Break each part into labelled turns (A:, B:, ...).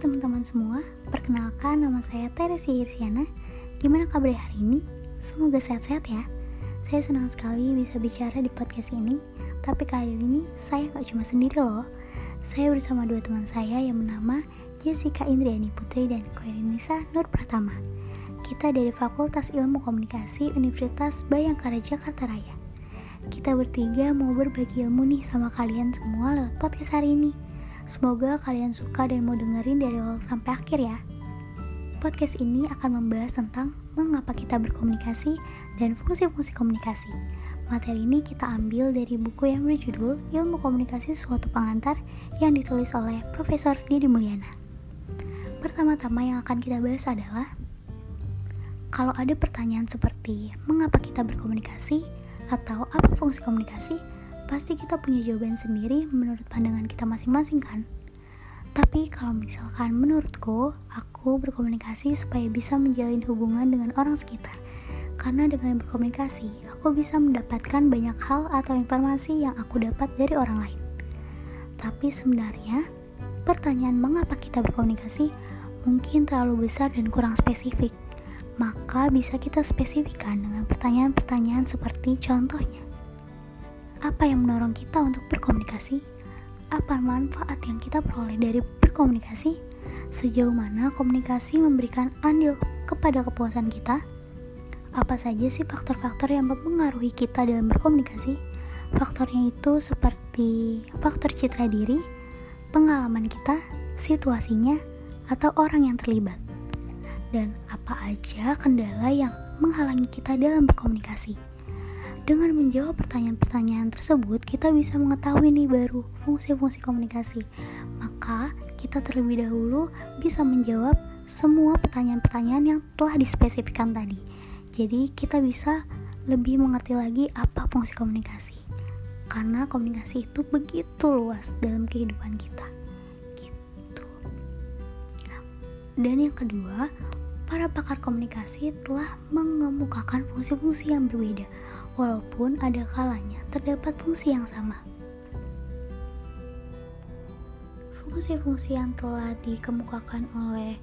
A: teman-teman semua, perkenalkan nama saya Teresi Irsiana. Gimana kabar hari ini? Semoga sehat-sehat ya. Saya senang sekali bisa bicara di podcast ini, tapi kali ini saya gak cuma sendiri loh. Saya bersama dua teman saya yang bernama Jessica Indriani Putri dan Koirinisa Nur Pratama. Kita dari Fakultas Ilmu Komunikasi Universitas Bayangkara Jakarta Raya. Kita bertiga mau berbagi ilmu nih sama kalian semua lewat podcast hari ini. Semoga kalian suka dan mau dengerin dari awal sampai akhir ya. Podcast ini akan membahas tentang mengapa kita berkomunikasi dan fungsi-fungsi komunikasi. Materi ini kita ambil dari buku yang berjudul Ilmu Komunikasi Suatu Pengantar yang ditulis oleh Profesor Didi Mulyana. Pertama-tama yang akan kita bahas adalah kalau ada pertanyaan seperti mengapa kita berkomunikasi atau apa fungsi komunikasi, pasti kita punya jawaban sendiri menurut pandangan kita masing-masing kan? Tapi kalau misalkan menurutku, aku berkomunikasi supaya bisa menjalin hubungan dengan orang sekitar. Karena dengan berkomunikasi, aku bisa mendapatkan banyak hal atau informasi yang aku dapat dari orang lain. Tapi sebenarnya, pertanyaan mengapa kita berkomunikasi mungkin terlalu besar dan kurang spesifik. Maka bisa kita spesifikkan dengan pertanyaan-pertanyaan seperti contohnya. Apa yang mendorong kita untuk berkomunikasi? Apa manfaat yang kita peroleh dari berkomunikasi? Sejauh mana komunikasi memberikan andil kepada kepuasan kita? Apa saja sih faktor-faktor yang mempengaruhi kita dalam berkomunikasi? Faktornya itu seperti faktor citra diri, pengalaman kita, situasinya, atau orang yang terlibat. Dan apa aja kendala yang menghalangi kita dalam berkomunikasi? Dengan menjawab pertanyaan-pertanyaan tersebut, kita bisa mengetahui nih baru fungsi-fungsi komunikasi. Maka, kita terlebih dahulu bisa menjawab semua pertanyaan-pertanyaan yang telah dispesifikkan tadi. Jadi, kita bisa lebih mengerti lagi apa fungsi komunikasi. Karena komunikasi itu begitu luas dalam kehidupan kita. Gitu. Dan yang kedua, para pakar komunikasi telah mengemukakan fungsi-fungsi yang berbeda walaupun ada kalanya terdapat fungsi yang sama. Fungsi-fungsi yang telah dikemukakan oleh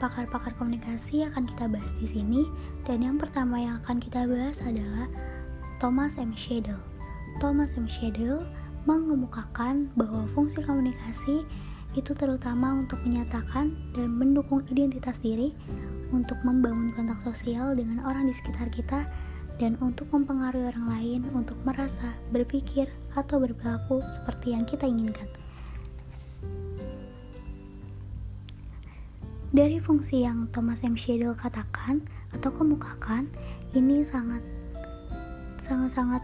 A: pakar-pakar komunikasi akan kita bahas di sini dan yang pertama yang akan kita bahas adalah Thomas M. Shadle. Thomas M. Shadle mengemukakan bahwa fungsi komunikasi itu terutama untuk menyatakan dan mendukung identitas diri, untuk membangun kontak sosial dengan orang di sekitar kita, dan untuk mempengaruhi orang lain untuk merasa, berpikir, atau berperilaku seperti yang kita inginkan. Dari fungsi yang Thomas M. Shadle katakan atau kemukakan, ini sangat sangat-sangat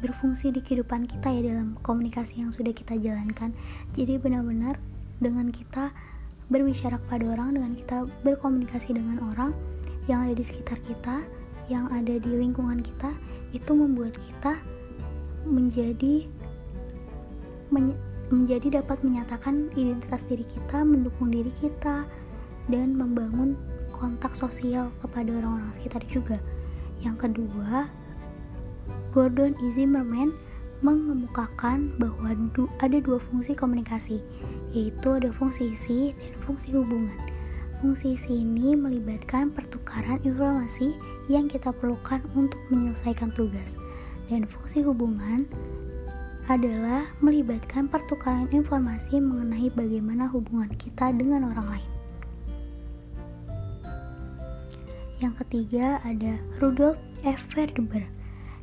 A: berfungsi di kehidupan kita ya dalam komunikasi yang sudah kita jalankan. Jadi benar-benar dengan kita berbicara kepada orang, dengan kita berkomunikasi dengan orang yang ada di sekitar kita, yang ada di lingkungan kita itu membuat kita menjadi menye, menjadi dapat menyatakan identitas diri kita, mendukung diri kita dan membangun kontak sosial kepada orang-orang sekitar juga. Yang kedua, Gordon. Zimmerman mengemukakan bahwa ada dua fungsi komunikasi, yaitu ada fungsi isi dan fungsi hubungan. Fungsi ini melibatkan pertukaran informasi yang kita perlukan untuk menyelesaikan tugas. Dan fungsi hubungan adalah melibatkan pertukaran informasi mengenai bagaimana hubungan kita dengan orang lain. Yang ketiga ada Rudolf F. Verdeber.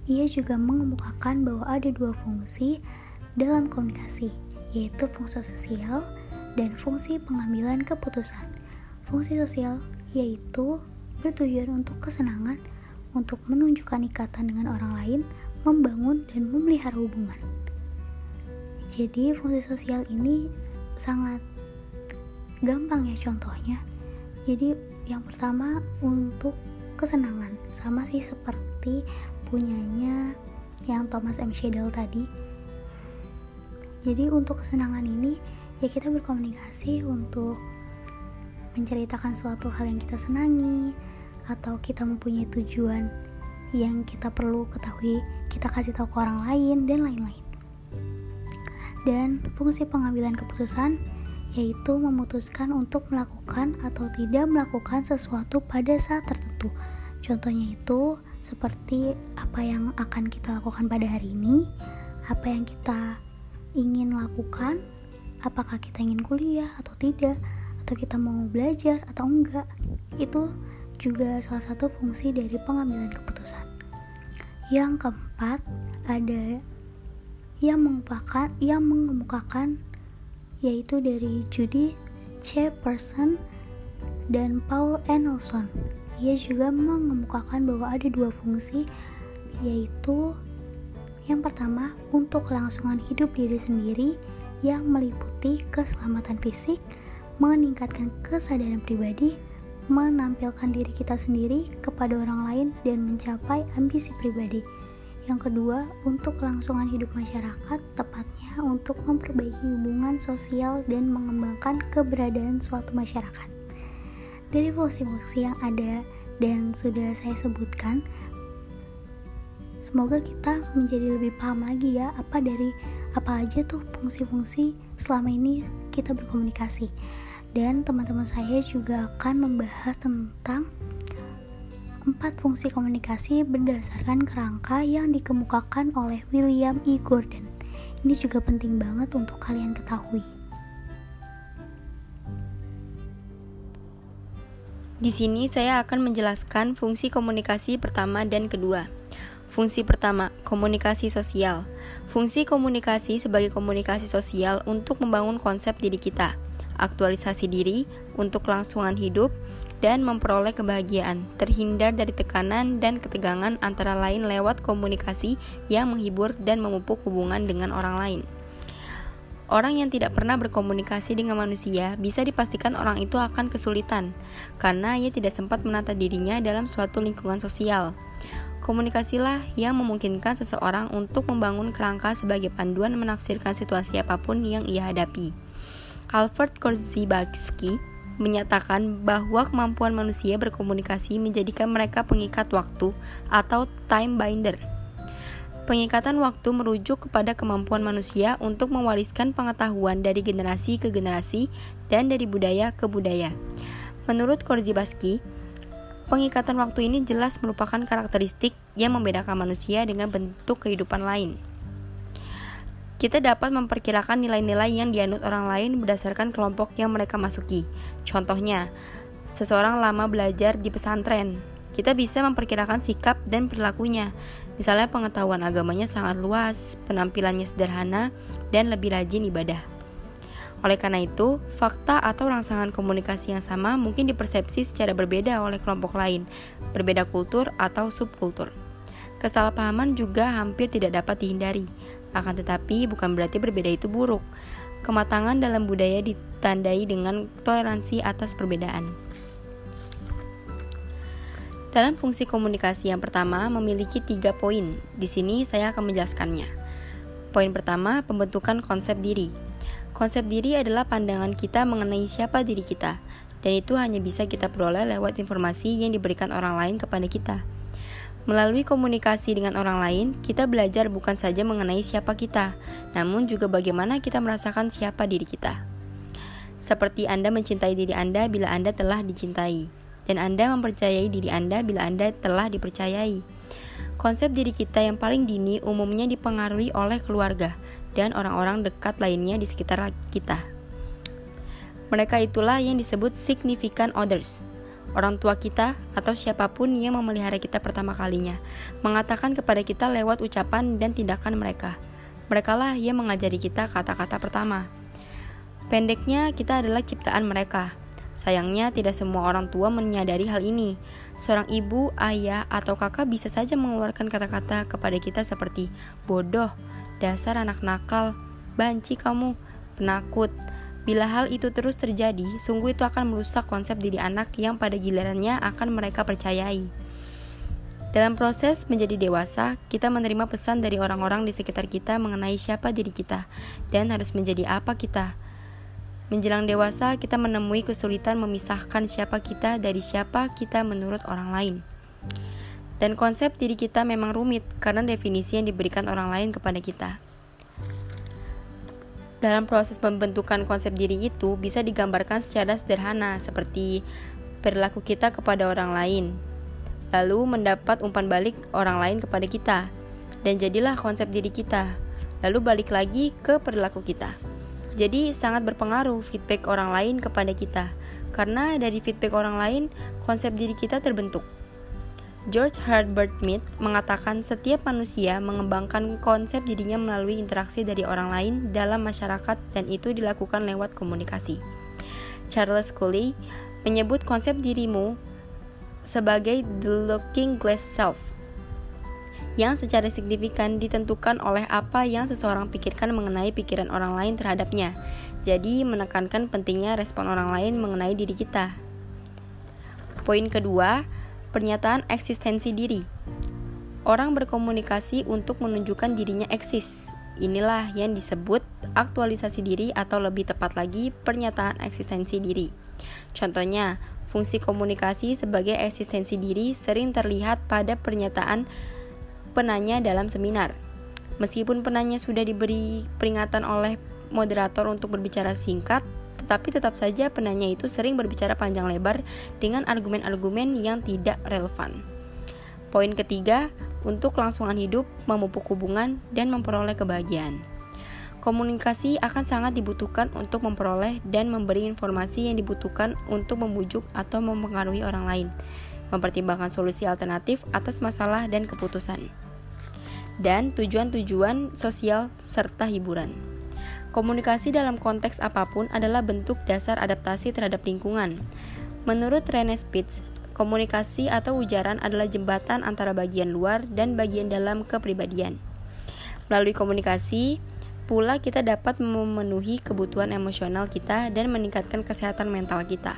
A: Ia juga mengemukakan bahwa ada dua fungsi dalam komunikasi, yaitu fungsi sosial dan fungsi pengambilan keputusan. Fungsi sosial yaitu bertujuan untuk kesenangan, untuk menunjukkan ikatan dengan orang lain, membangun dan memelihara hubungan. Jadi fungsi sosial ini sangat gampang ya contohnya. Jadi yang pertama untuk kesenangan sama sih seperti punyanya yang Thomas M. Shadle tadi. Jadi untuk kesenangan ini ya kita berkomunikasi untuk menceritakan suatu hal yang kita senangi atau kita mempunyai tujuan yang kita perlu ketahui, kita kasih tahu ke orang lain dan lain-lain. Dan fungsi pengambilan keputusan yaitu memutuskan untuk melakukan atau tidak melakukan sesuatu pada saat tertentu. Contohnya itu seperti apa yang akan kita lakukan pada hari ini, apa yang kita ingin lakukan, apakah kita ingin kuliah atau tidak, atau kita mau belajar atau enggak. Itu juga salah satu fungsi dari pengambilan keputusan. Yang keempat, ada yang mengemukakan yang mengemukakan yaitu dari Judy C. Person dan Paul Enelson. Ia juga mengemukakan bahwa ada dua fungsi yaitu yang pertama untuk kelangsungan hidup diri sendiri yang meliputi keselamatan fisik, meningkatkan kesadaran pribadi, menampilkan diri kita sendiri kepada orang lain dan mencapai ambisi pribadi. Yang kedua, untuk kelangsungan hidup masyarakat, tepatnya untuk memperbaiki hubungan sosial dan mengembangkan keberadaan suatu masyarakat. Dari fungsi-fungsi yang ada dan sudah saya sebutkan, semoga kita menjadi lebih paham lagi ya apa dari apa aja tuh fungsi-fungsi selama ini kita berkomunikasi. Dan teman-teman saya juga akan membahas tentang empat fungsi komunikasi berdasarkan kerangka yang dikemukakan oleh William E. Gordon. Ini juga penting banget untuk kalian ketahui.
B: Di sini saya akan menjelaskan fungsi komunikasi pertama dan kedua. Fungsi pertama, komunikasi sosial. Fungsi komunikasi sebagai komunikasi sosial untuk membangun konsep diri kita, aktualisasi diri untuk kelangsungan hidup, dan memperoleh kebahagiaan, terhindar dari tekanan dan ketegangan antara lain lewat komunikasi yang menghibur dan memupuk hubungan dengan orang lain. Orang yang tidak pernah berkomunikasi dengan manusia bisa dipastikan orang itu akan kesulitan karena ia tidak sempat menata dirinya dalam suatu lingkungan sosial. Komunikasilah yang memungkinkan seseorang untuk membangun kerangka sebagai panduan menafsirkan situasi apa pun yang ia hadapi. Alfred Korzybski menyatakan bahwa kemampuan manusia berkomunikasi menjadikan mereka pengikat waktu atau time binder. Pengikatan waktu merujuk kepada kemampuan manusia untuk mewariskan pengetahuan dari generasi ke generasi dan dari budaya ke budaya. Menurut Korzibaski, pengikatan waktu ini jelas merupakan karakteristik yang membedakan manusia dengan bentuk kehidupan lain. Kita dapat memperkirakan nilai-nilai yang dianut orang lain berdasarkan kelompok yang mereka masuki. Contohnya, seseorang lama belajar di pesantren. Kita bisa memperkirakan sikap dan perilakunya. Misalnya pengetahuan agamanya sangat luas, penampilannya sederhana, dan lebih rajin ibadah. Oleh karena itu, fakta atau rangsangan komunikasi yang sama mungkin dipersepsi secara berbeda oleh kelompok lain, berbeda kultur atau subkultur. Kesalahpahaman juga hampir tidak dapat dihindari akan tetapi, bukan berarti berbeda itu buruk. Kematangan dalam budaya ditandai dengan toleransi atas perbedaan. Dalam fungsi komunikasi yang pertama memiliki tiga poin. Di sini saya akan menjelaskannya. Poin pertama, pembentukan konsep diri. Konsep diri adalah pandangan kita mengenai siapa diri kita, dan itu hanya bisa kita peroleh lewat informasi yang diberikan orang lain kepada kita. Melalui komunikasi dengan orang lain, kita belajar bukan saja mengenai siapa kita, namun juga bagaimana kita merasakan siapa diri kita. Seperti Anda mencintai diri Anda bila Anda telah dicintai, dan Anda mempercayai diri Anda bila Anda telah dipercayai. Konsep diri kita yang paling dini umumnya dipengaruhi oleh keluarga dan orang-orang dekat lainnya di sekitar kita. Mereka itulah yang disebut significant others orang tua kita, atau siapa pun yang memelihara kita pertama kalinya, mengatakan kepada kita lewat ucapan dan tindakan mereka. Merekalah yang mengajari kita kata-kata pertama. Pendeknya, kita adalah ciptaan mereka. Sayangnya, tidak semua orang tua menyadari hal ini. Seorang ibu, ayah, atau kakak bisa saja mengeluarkan kata-kata kepada kita seperti bodoh, dasar anak nakal, banci kamu, penakut, Bila hal itu terus terjadi, sungguh itu akan merusak konsep diri anak yang pada gilirannya akan mereka percayai. Dalam proses menjadi dewasa, kita menerima pesan dari orang-orang di sekitar kita mengenai siapa diri kita dan harus menjadi apa kita. Menjelang dewasa, kita menemui kesulitan memisahkan siapa kita dari siapa kita menurut orang lain. Dan konsep diri kita memang rumit karena definisi yang diberikan orang lain kepada kita. Dalam proses pembentukan konsep diri itu bisa digambarkan secara sederhana seperti perilaku kita kepada orang lain, lalu mendapat umpan balik orang lain kepada kita, dan jadilah konsep diri kita, lalu balik lagi ke perilaku kita. Jadi sangat berpengaruh feedback orang lain kepada kita, karena dari feedback orang lain konsep diri kita terbentuk. George Herbert Mead mengatakan setiap manusia mengembangkan konsep dirinya melalui interaksi dari orang lain dalam masyarakat dan itu dilakukan lewat komunikasi. Charles Cooley menyebut konsep dirimu sebagai the looking glass self yang secara signifikan ditentukan oleh apa yang seseorang pikirkan mengenai pikiran orang lain terhadapnya. Jadi, menekankan pentingnya respon orang lain mengenai diri kita. Poin kedua, Pernyataan eksistensi diri. Orang berkomunikasi untuk menunjukkan dirinya eksis. Inilah yang disebut aktualisasi diri atau lebih tepat lagi pernyataan eksistensi diri. Contohnya, fungsi komunikasi sebagai eksistensi diri sering terlihat pada pernyataan penanya dalam seminar. Meskipun penanya sudah diberi peringatan oleh moderator untuk berbicara singkat, tetapi tetap saja penanya itu sering berbicara panjang lebar dengan argumen-argumen yang tidak relevan. Poin ketiga, untuk kelangsungan hidup, memupuk hubungan, dan memperoleh kebahagiaan. Komunikasi akan sangat dibutuhkan untuk memperoleh dan memberi informasi yang dibutuhkan untuk membujuk atau mempengaruhi orang lain, mempertimbangkan solusi alternatif atas masalah dan keputusan, dan tujuan-tujuan sosial serta hiburan. Komunikasi dalam konteks apa pun adalah bentuk dasar adaptasi terhadap lingkungan. Menurut Rene Spitz, komunikasi atau ujaran adalah jembatan antara bagian luar dan bagian dalam kepribadian. Melalui komunikasi, pula kita dapat memenuhi kebutuhan emosional kita dan meningkatkan kesehatan mental kita.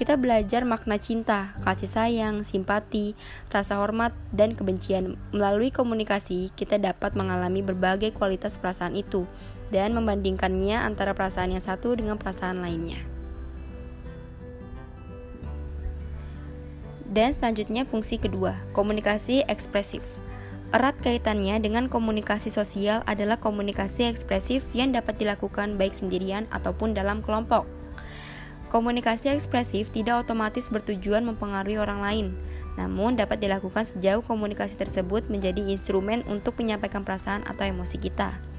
B: Kita belajar makna cinta, kasih sayang, simpati, rasa hormat, dan kebencian. Melalui komunikasi, kita dapat mengalami berbagai kualitas perasaan itu dan membandingkannya antara perasaan yang satu dengan perasaan lainnya. Dan selanjutnya fungsi kedua, komunikasi ekspresif. Erat kaitannya dengan komunikasi sosial adalah komunikasi ekspresif yang dapat dilakukan baik sendirian ataupun dalam kelompok. Komunikasi ekspresif tidak otomatis bertujuan mempengaruhi orang lain, namun dapat dilakukan sejauh komunikasi tersebut menjadi instrumen untuk menyampaikan perasaan atau emosi kita.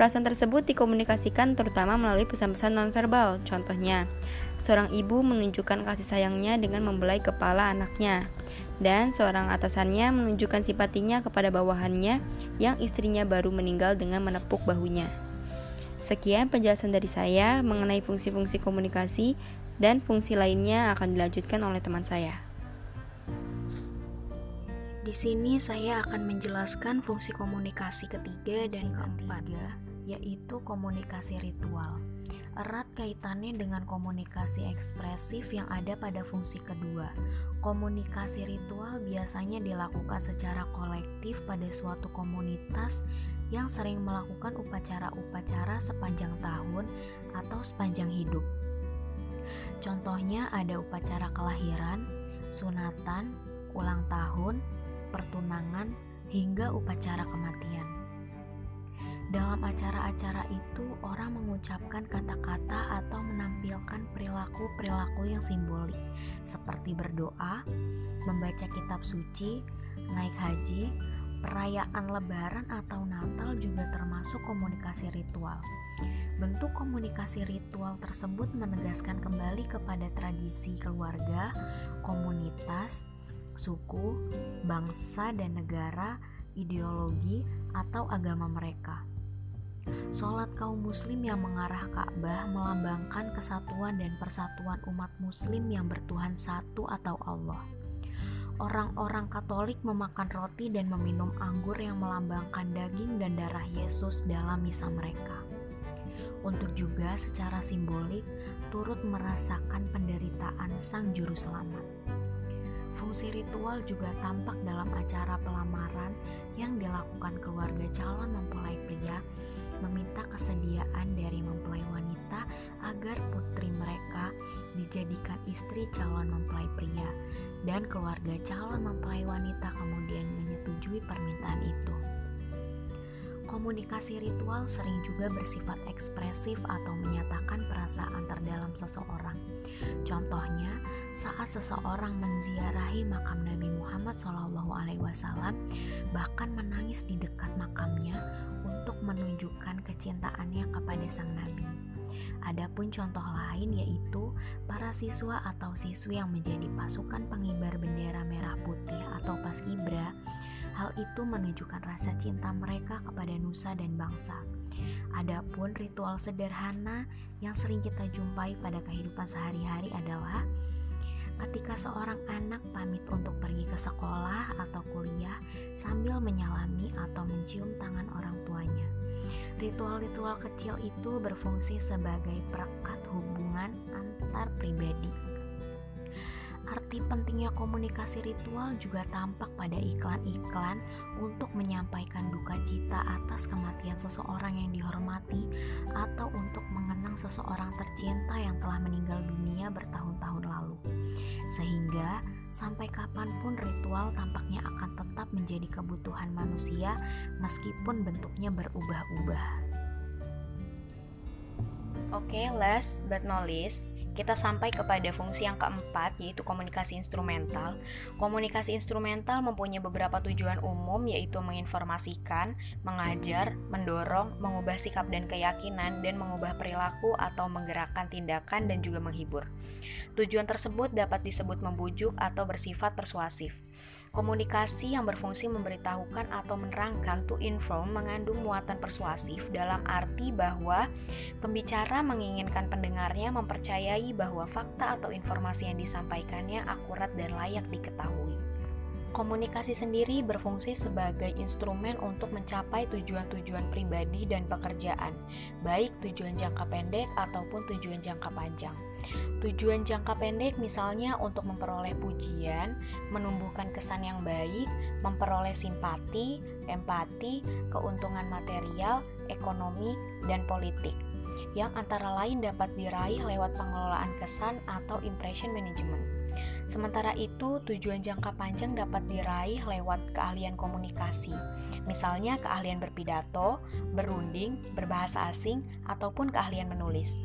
B: Perasaan tersebut dikomunikasikan terutama melalui pesan-pesan nonverbal. Contohnya, seorang ibu menunjukkan kasih sayangnya dengan membelai kepala anaknya, dan seorang atasannya menunjukkan simpatinya kepada bawahannya yang istrinya baru meninggal dengan menepuk bahunya. Sekian penjelasan dari saya mengenai fungsi-fungsi komunikasi dan fungsi lainnya akan dilanjutkan oleh teman saya.
C: Di sini saya akan menjelaskan fungsi komunikasi ketiga dan keempat, yaitu komunikasi ritual. Erat kaitannya dengan komunikasi ekspresif yang ada pada fungsi kedua. Komunikasi ritual biasanya dilakukan secara kolektif pada suatu komunitas yang sering melakukan upacara-upacara sepanjang tahun atau sepanjang hidup. Contohnya ada upacara kelahiran, sunatan, ulang tahun, pertunangan, hingga upacara kematian. Dalam acara-acara itu, orang mengucapkan kata-kata atau menampilkan perilaku-perilaku yang simbolik, seperti berdoa, membaca kitab suci, naik haji, Perayaan Lebaran atau Natal juga termasuk komunikasi ritual. Bentuk komunikasi ritual tersebut menegaskan kembali kepada tradisi keluarga, komunitas, suku, bangsa, dan negara, ideologi, atau agama mereka. Sholat kaum muslim yang mengarah Ka'bah melambangkan kesatuan dan persatuan umat muslim yang bertuhan satu atau Allah orang-orang Katolik memakan roti dan meminum anggur yang melambangkan daging dan darah Yesus dalam misa mereka. Untuk juga secara simbolik turut merasakan penderitaan Sang Juru Selamat. Fungsi ritual juga tampak dalam acara pelamaran yang dilakukan keluarga calon mempelai pria meminta kesediaan dari mempelai wanita agar putri mereka dijadikan istri calon mempelai pria dan keluarga calon mempelai wanita kemudian menyetujui permintaan itu. Komunikasi ritual sering juga bersifat ekspresif atau menyatakan perasaan terdalam seseorang. Contohnya, saat seseorang menziarahi makam Nabi Muhammad SAW, bahkan menangis di dekat makamnya untuk menunjukkan kecintaannya kepada sang Nabi. Adapun contoh lain yaitu para siswa atau siswi yang menjadi pasukan pengibar bendera merah putih atau paskibra Hal itu menunjukkan rasa cinta mereka kepada nusa dan bangsa. Adapun ritual sederhana yang sering kita jumpai pada kehidupan sehari-hari adalah ketika seorang anak pamit untuk pergi ke sekolah atau kuliah sambil menyalami atau mencium tangan orang tuanya. Ritual-ritual kecil itu berfungsi sebagai perekat hubungan antar pribadi Arti pentingnya komunikasi ritual juga tampak pada iklan-iklan untuk menyampaikan duka cita atas kematian seseorang yang dihormati atau untuk mengenang seseorang tercinta yang telah meninggal dunia bertahun-tahun lalu. Sehingga sampai kapan pun ritual tampaknya akan tetap menjadi kebutuhan manusia meskipun bentuknya berubah-ubah.
B: Oke, okay, last but not least, kita sampai kepada fungsi yang keempat yaitu komunikasi instrumental. Komunikasi instrumental mempunyai beberapa tujuan umum yaitu menginformasikan, mengajar, mendorong, mengubah sikap dan keyakinan dan mengubah perilaku atau menggerakkan tindakan dan juga menghibur. Tujuan tersebut dapat disebut membujuk atau bersifat persuasif. Komunikasi yang berfungsi memberitahukan atau menerangkan to inform mengandung muatan persuasif dalam arti bahwa pembicara menginginkan pendengarnya mempercayai bahwa fakta atau informasi yang disampaikannya akurat dan layak diketahui. Komunikasi sendiri berfungsi sebagai instrumen untuk mencapai tujuan-tujuan pribadi dan pekerjaan, baik tujuan jangka pendek ataupun tujuan jangka panjang. Tujuan jangka pendek misalnya untuk memperoleh pujian, menumbuhkan kesan yang baik, memperoleh simpati, empati, keuntungan material, ekonomi, dan politik yang antara lain dapat diraih lewat pengelolaan kesan atau impression management. Sementara itu, tujuan jangka panjang dapat diraih lewat keahlian komunikasi, misalnya keahlian berpidato, berunding, berbahasa asing, ataupun keahlian menulis.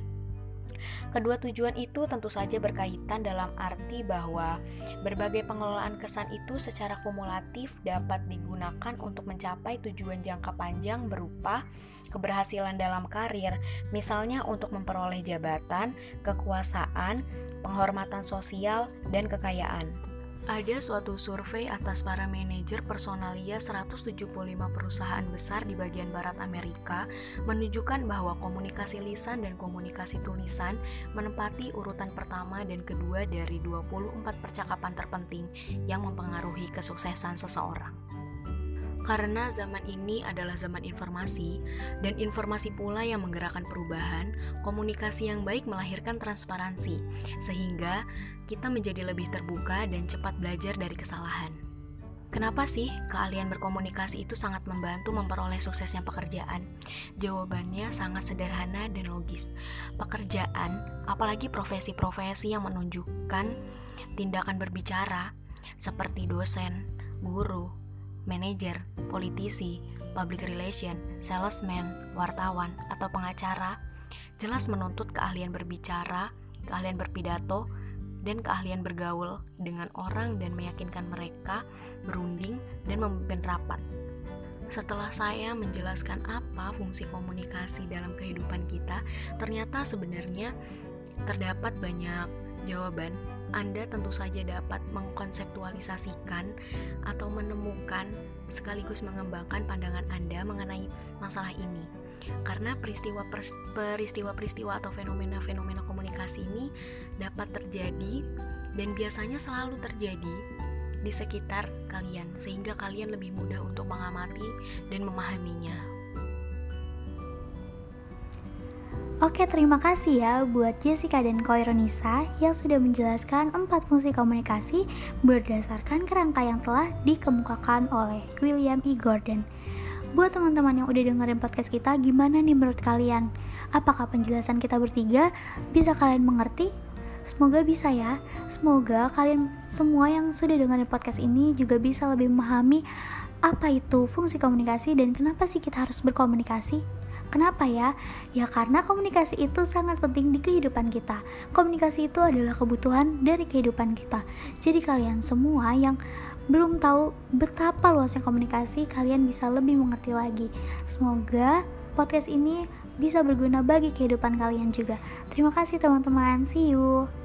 B: Kedua tujuan itu tentu saja berkaitan dalam arti bahwa berbagai pengelolaan kesan itu secara kumulatif dapat digunakan untuk mencapai tujuan jangka panjang berupa keberhasilan dalam karir, misalnya untuk memperoleh jabatan, kekuasaan, penghormatan sosial, dan kekayaan.
C: Ada suatu survei atas para manajer personalia 175 perusahaan besar di bagian barat Amerika menunjukkan bahwa komunikasi lisan dan komunikasi tulisan menempati urutan pertama dan kedua dari 24 percakapan terpenting yang mempengaruhi kesuksesan seseorang. Karena zaman ini adalah zaman informasi, dan informasi pula yang menggerakkan perubahan, komunikasi yang baik melahirkan transparansi, sehingga kita menjadi lebih terbuka dan cepat belajar dari kesalahan. Kenapa sih keahlian berkomunikasi itu sangat membantu memperoleh suksesnya pekerjaan? Jawabannya sangat sederhana dan logis. Pekerjaan, apalagi profesi-profesi yang menunjukkan tindakan berbicara, seperti dosen, guru, manajer, politisi, public relation, salesman, wartawan, atau pengacara, jelas menuntut keahlian berbicara, keahlian berpidato, dan keahlian bergaul dengan orang dan meyakinkan mereka berunding dan memimpin rapat. Setelah saya menjelaskan apa fungsi komunikasi dalam kehidupan kita, ternyata sebenarnya terdapat banyak jawaban anda tentu saja dapat mengkonseptualisasikan atau menemukan sekaligus mengembangkan pandangan Anda mengenai masalah ini. Karena peristiwa-peristiwa atau fenomena-fenomena komunikasi ini dapat terjadi dan biasanya selalu terjadi di sekitar kalian sehingga kalian lebih mudah untuk mengamati dan memahaminya.
A: Oke, terima kasih ya buat Jessica dan Koironisa yang sudah menjelaskan empat fungsi komunikasi berdasarkan kerangka yang telah dikemukakan oleh William E. Gordon. Buat teman-teman yang udah dengerin podcast kita, gimana nih menurut kalian? Apakah penjelasan kita bertiga bisa kalian mengerti? Semoga bisa ya. Semoga kalian semua yang sudah dengerin podcast ini juga bisa lebih memahami apa itu fungsi komunikasi dan kenapa sih kita harus berkomunikasi? Kenapa ya? Ya karena komunikasi itu sangat penting di kehidupan kita. Komunikasi itu adalah kebutuhan dari kehidupan kita. Jadi kalian semua yang belum tahu betapa luasnya komunikasi, kalian bisa lebih mengerti lagi. Semoga podcast ini bisa berguna bagi kehidupan kalian juga. Terima kasih teman-teman. See you.